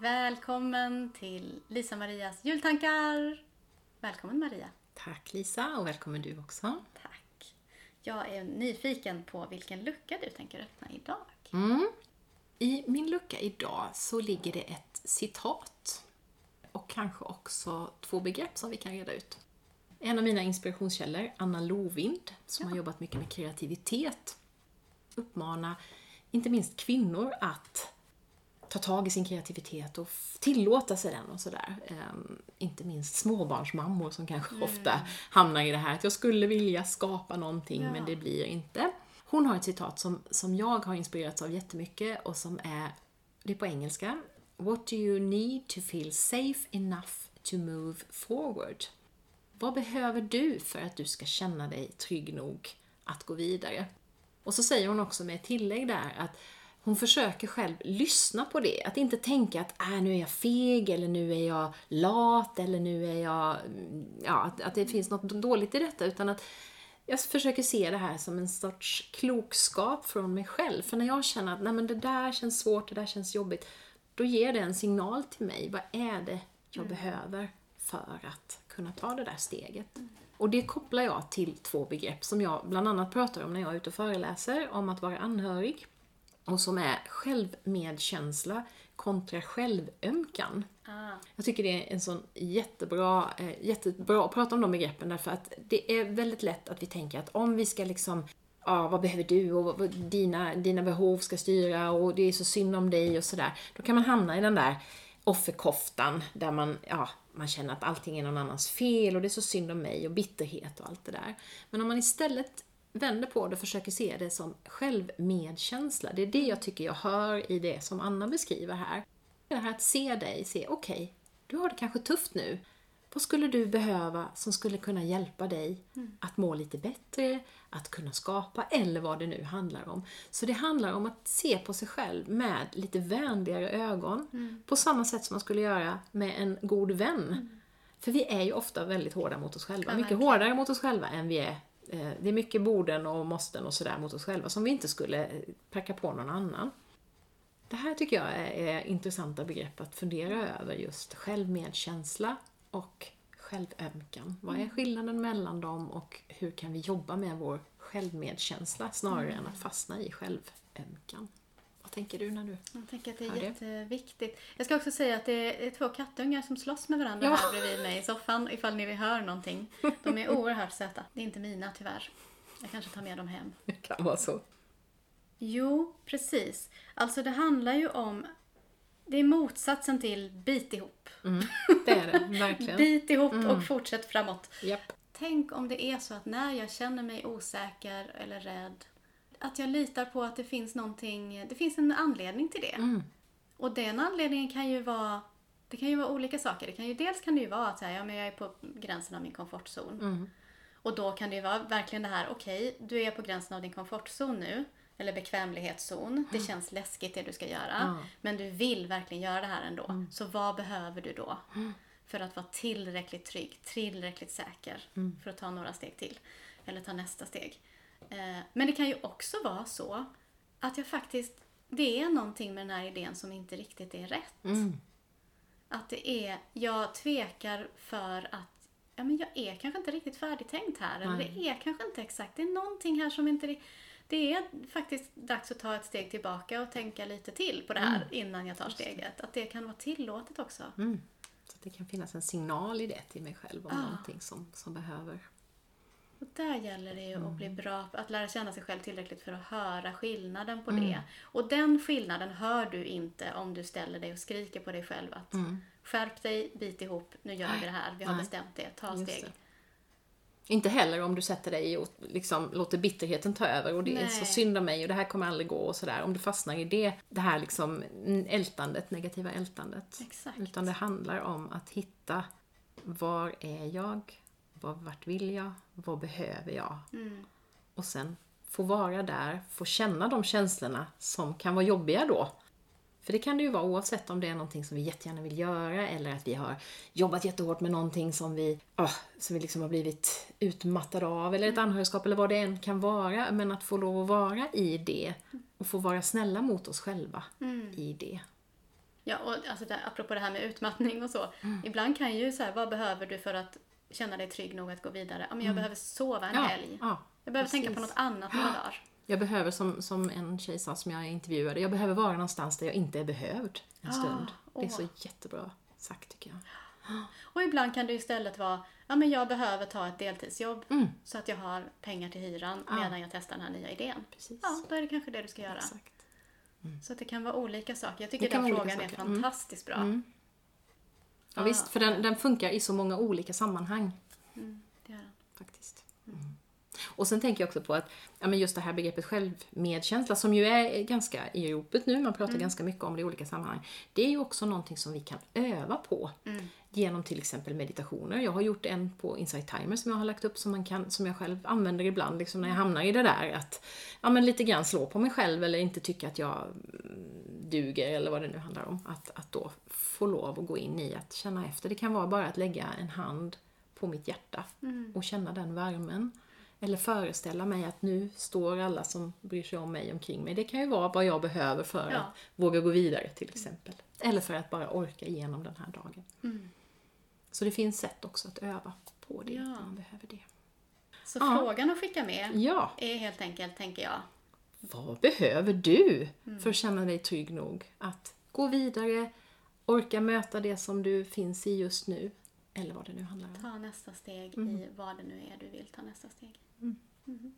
Välkommen till Lisa-Marias jultankar! Välkommen Maria! Tack Lisa och välkommen du också. Tack! Jag är nyfiken på vilken lucka du tänker öppna idag. Mm. I min lucka idag så ligger det ett citat och kanske också två begrepp som vi kan reda ut. En av mina inspirationskällor, Anna Lovind, som Ja. har jobbat mycket med kreativitet, uppmanar inte minst kvinnor att ta tag i sin kreativitet och tillåta sig den och sådär. Ehm, inte minst småbarnsmammor som kanske Mm. ofta hamnar i det här att jag skulle vilja skapa någonting Ja. men det blir inte. Hon har ett citat som, som jag har inspirerats av jättemycket och som är, det är på engelska. What do you need to feel safe enough to move forward? Vad behöver du för att du ska känna dig trygg nog att gå vidare? Och så säger hon också med ett tillägg där att hon försöker själv lyssna på det. Att inte tänka att äh, nu är jag feg, eller nu är jag lat, eller nu är jag... mm, Ja, att, att det finns något dåligt i detta. Utan att jag försöker se det här som en sorts klokskap från mig själv. För när jag känner att Nej, men det där känns svårt, det där känns jobbigt. Då ger det en signal till mig. Vad är det jag behöver för att kunna ta det där steget? Och det kopplar jag till två begrepp som jag bland annat pratar om när jag är ute och föreläser om att vara anhörig. Och som är självmedkänsla kontra självömkan. Ah, Jag tycker det är en sån jättebra, eh, jättebra att prata om de begreppen därför att det är väldigt lätt att vi tänker att om vi ska liksom Ja, vad behöver du och vad, vad, dina, dina behov ska styra och det är så synd om dig och sådär. Då kan man hamna i den där offerkoftan där man, ja, man känner att allting är någon annans fel och det är så synd om mig och bitterhet och allt det där. Men om man istället vänder på det och försöker se det som självmedkänsla, det är det jag tycker jag hör i det som Anna beskriver här. Det här att se dig, se okej, du har det kanske tufft nu. Vad skulle du behöva som skulle kunna hjälpa dig att må lite bättre, att kunna skapa eller vad det nu handlar om. Så det handlar om att se på sig själv med lite vänligare ögon. På samma sätt som man skulle göra med en god vän. För vi är ju ofta väldigt hårda mot oss själva. Ja, mycket verkligen. hårdare mot oss själva än vi är. Eh, Det är mycket borden och måsten och sådär mot oss själva som vi inte skulle eh, pracka på någon annan. Det här tycker jag är, är intressanta begrepp att fundera över, just självmedkänsla och självömkan. Vad är skillnaden mellan dem och hur kan vi jobba med vår självmedkänsla snarare än att fastna i självömkan? Vad tänker du när du... jag tänker att det är Hör det. jätteviktigt. Jag ska också säga att det är två kattungar som slåss med varandra Ja. här bredvid mig i soffan ifall ni hör någonting. De är oerhört söta. Det är inte mina tyvärr. Jag kanske tar med dem hem. Det kan vara så. Jo, precis. Alltså det handlar ju om... Det är motsatsen till bit ihop. Det är det, verkligen. Bit ihop och fortsätt framåt. Japp. Tänk om det är så att när jag känner mig osäker eller rädd, att jag litar på att det finns någonting, det finns en anledning till det. Mm. Och den anledningen kan ju vara, det kan ju vara olika saker. Det kan ju, dels kan det ju vara att säga, ja, men jag är på gränsen av min komfortzon. Mm. Och då kan det ju vara verkligen det här, okej, du är på gränsen av din komfortzon nu. Eller bekvämlighetszon. Det känns läskigt det du ska göra. Ja. Men du vill verkligen göra det här ändå. Så vad behöver du då? För att vara tillräckligt trygg, tillräckligt säker. För att ta några steg till. Eller ta nästa steg. Eh, Men det kan ju också vara så att jag faktiskt, det är någonting med den här idén som inte riktigt är rätt. Mm. Att det är, jag tvekar för att ja, men jag är kanske inte riktigt färdigtänkt här. Eller det är kanske inte exakt, det är någonting här som inte... Det är faktiskt dags att ta ett steg tillbaka och tänka lite till på det här innan jag tar steget. Att det kan vara tillåtet också. Mm. Så att det kan finnas en signal i det till mig själv om Ah. någonting som, som behöver. Och där gäller det ju att Mm. bli bra på att lära känna sig själv tillräckligt för att höra skillnaden på Mm. det. Och den skillnaden hör du inte om du ställer dig och skriker på dig själv att skärp dig, bit ihop, nu gör vi det här, vi har Mm. Nej. bestämt det, ta Just steg. det. Inte heller om du sätter dig och liksom låter bitterheten ta över och det är Nej. så synd om mig och det här kommer aldrig gå och sådär. Om du fastnar i det, det här liksom ältandet, negativa ältandet. Exakt. Utan det handlar om att hitta var är jag? Var, vart vill jag? Vad behöver jag? Mm. Och sen få vara där, få känna de känslorna som kan vara jobbiga då. För det kan det ju vara oavsett om det är någonting som vi jättegärna vill göra eller att vi har jobbat jättehårt med någonting som vi, ah, som vi liksom har blivit utmattade av eller ett anhörigskap eller vad det än kan vara. Men att få lov att vara i det och få vara snälla mot oss själva i det. Ja, och alltså där, apropå det här med utmattning och så. Mm. Ibland kan ju så här, vad behöver du för att känna dig trygg nog att gå vidare? Ja, men jag behöver sova en Mm. Ja, helg. ja, jag behöver tänka på precis. något annat några dagar. Jag behöver, som, som en tjej sa som jag intervjuade, jag behöver vara någonstans där jag inte är behövd en Ah, stund. Det är åh. så jättebra sagt tycker jag. Och ibland kan det istället vara, ja men jag behöver ta ett deltidsjobb Mm. så att jag har pengar till hyran Ja. medan jag testar den här nya idén. Precis. Ja, då är det kanske det du ska göra. Exakt. Så att det kan vara olika saker. Jag tycker den frågan är. Mm. fantastiskt bra. Ja, visst, för den, den funkar i så många olika sammanhang. Mm, det gör den. faktiskt. Mm. Och sen tänker jag också på att ja, men just det här begreppet självmedkänsla som ju är ganska i ropet nu, man pratar ganska mycket om det i olika sammanhang. Det är ju också någonting som vi kan öva på genom till exempel meditationer. Jag har gjort en på Insight Timer som jag har lagt upp som, man kan, som jag själv använder ibland liksom när jag hamnar i det där att ja, men lite grann slå på mig själv eller inte tycka att jag mm, duger eller vad det nu handlar om. Att, att då få lov att gå in i att känna efter. Det kan vara bara att lägga en hand på mitt hjärta och känna den värmen. Eller föreställa mig att nu står alla som bryr sig om mig omkring mig. Det kan ju vara vad jag behöver för Ja. att våga gå vidare till exempel. Eller för att bara orka igenom den här dagen. Så det finns sätt också att öva på det Ja. om man behöver det. Så Ja. frågan att skicka med Ja, är helt enkelt, tänker jag, vad behöver du för att känna dig trygg nog att gå vidare, orka möta det som du finns i just nu, eller vad det nu handlar om. ta nästa steg Mm. i vad det nu är du vill ta nästa steg. Mhm.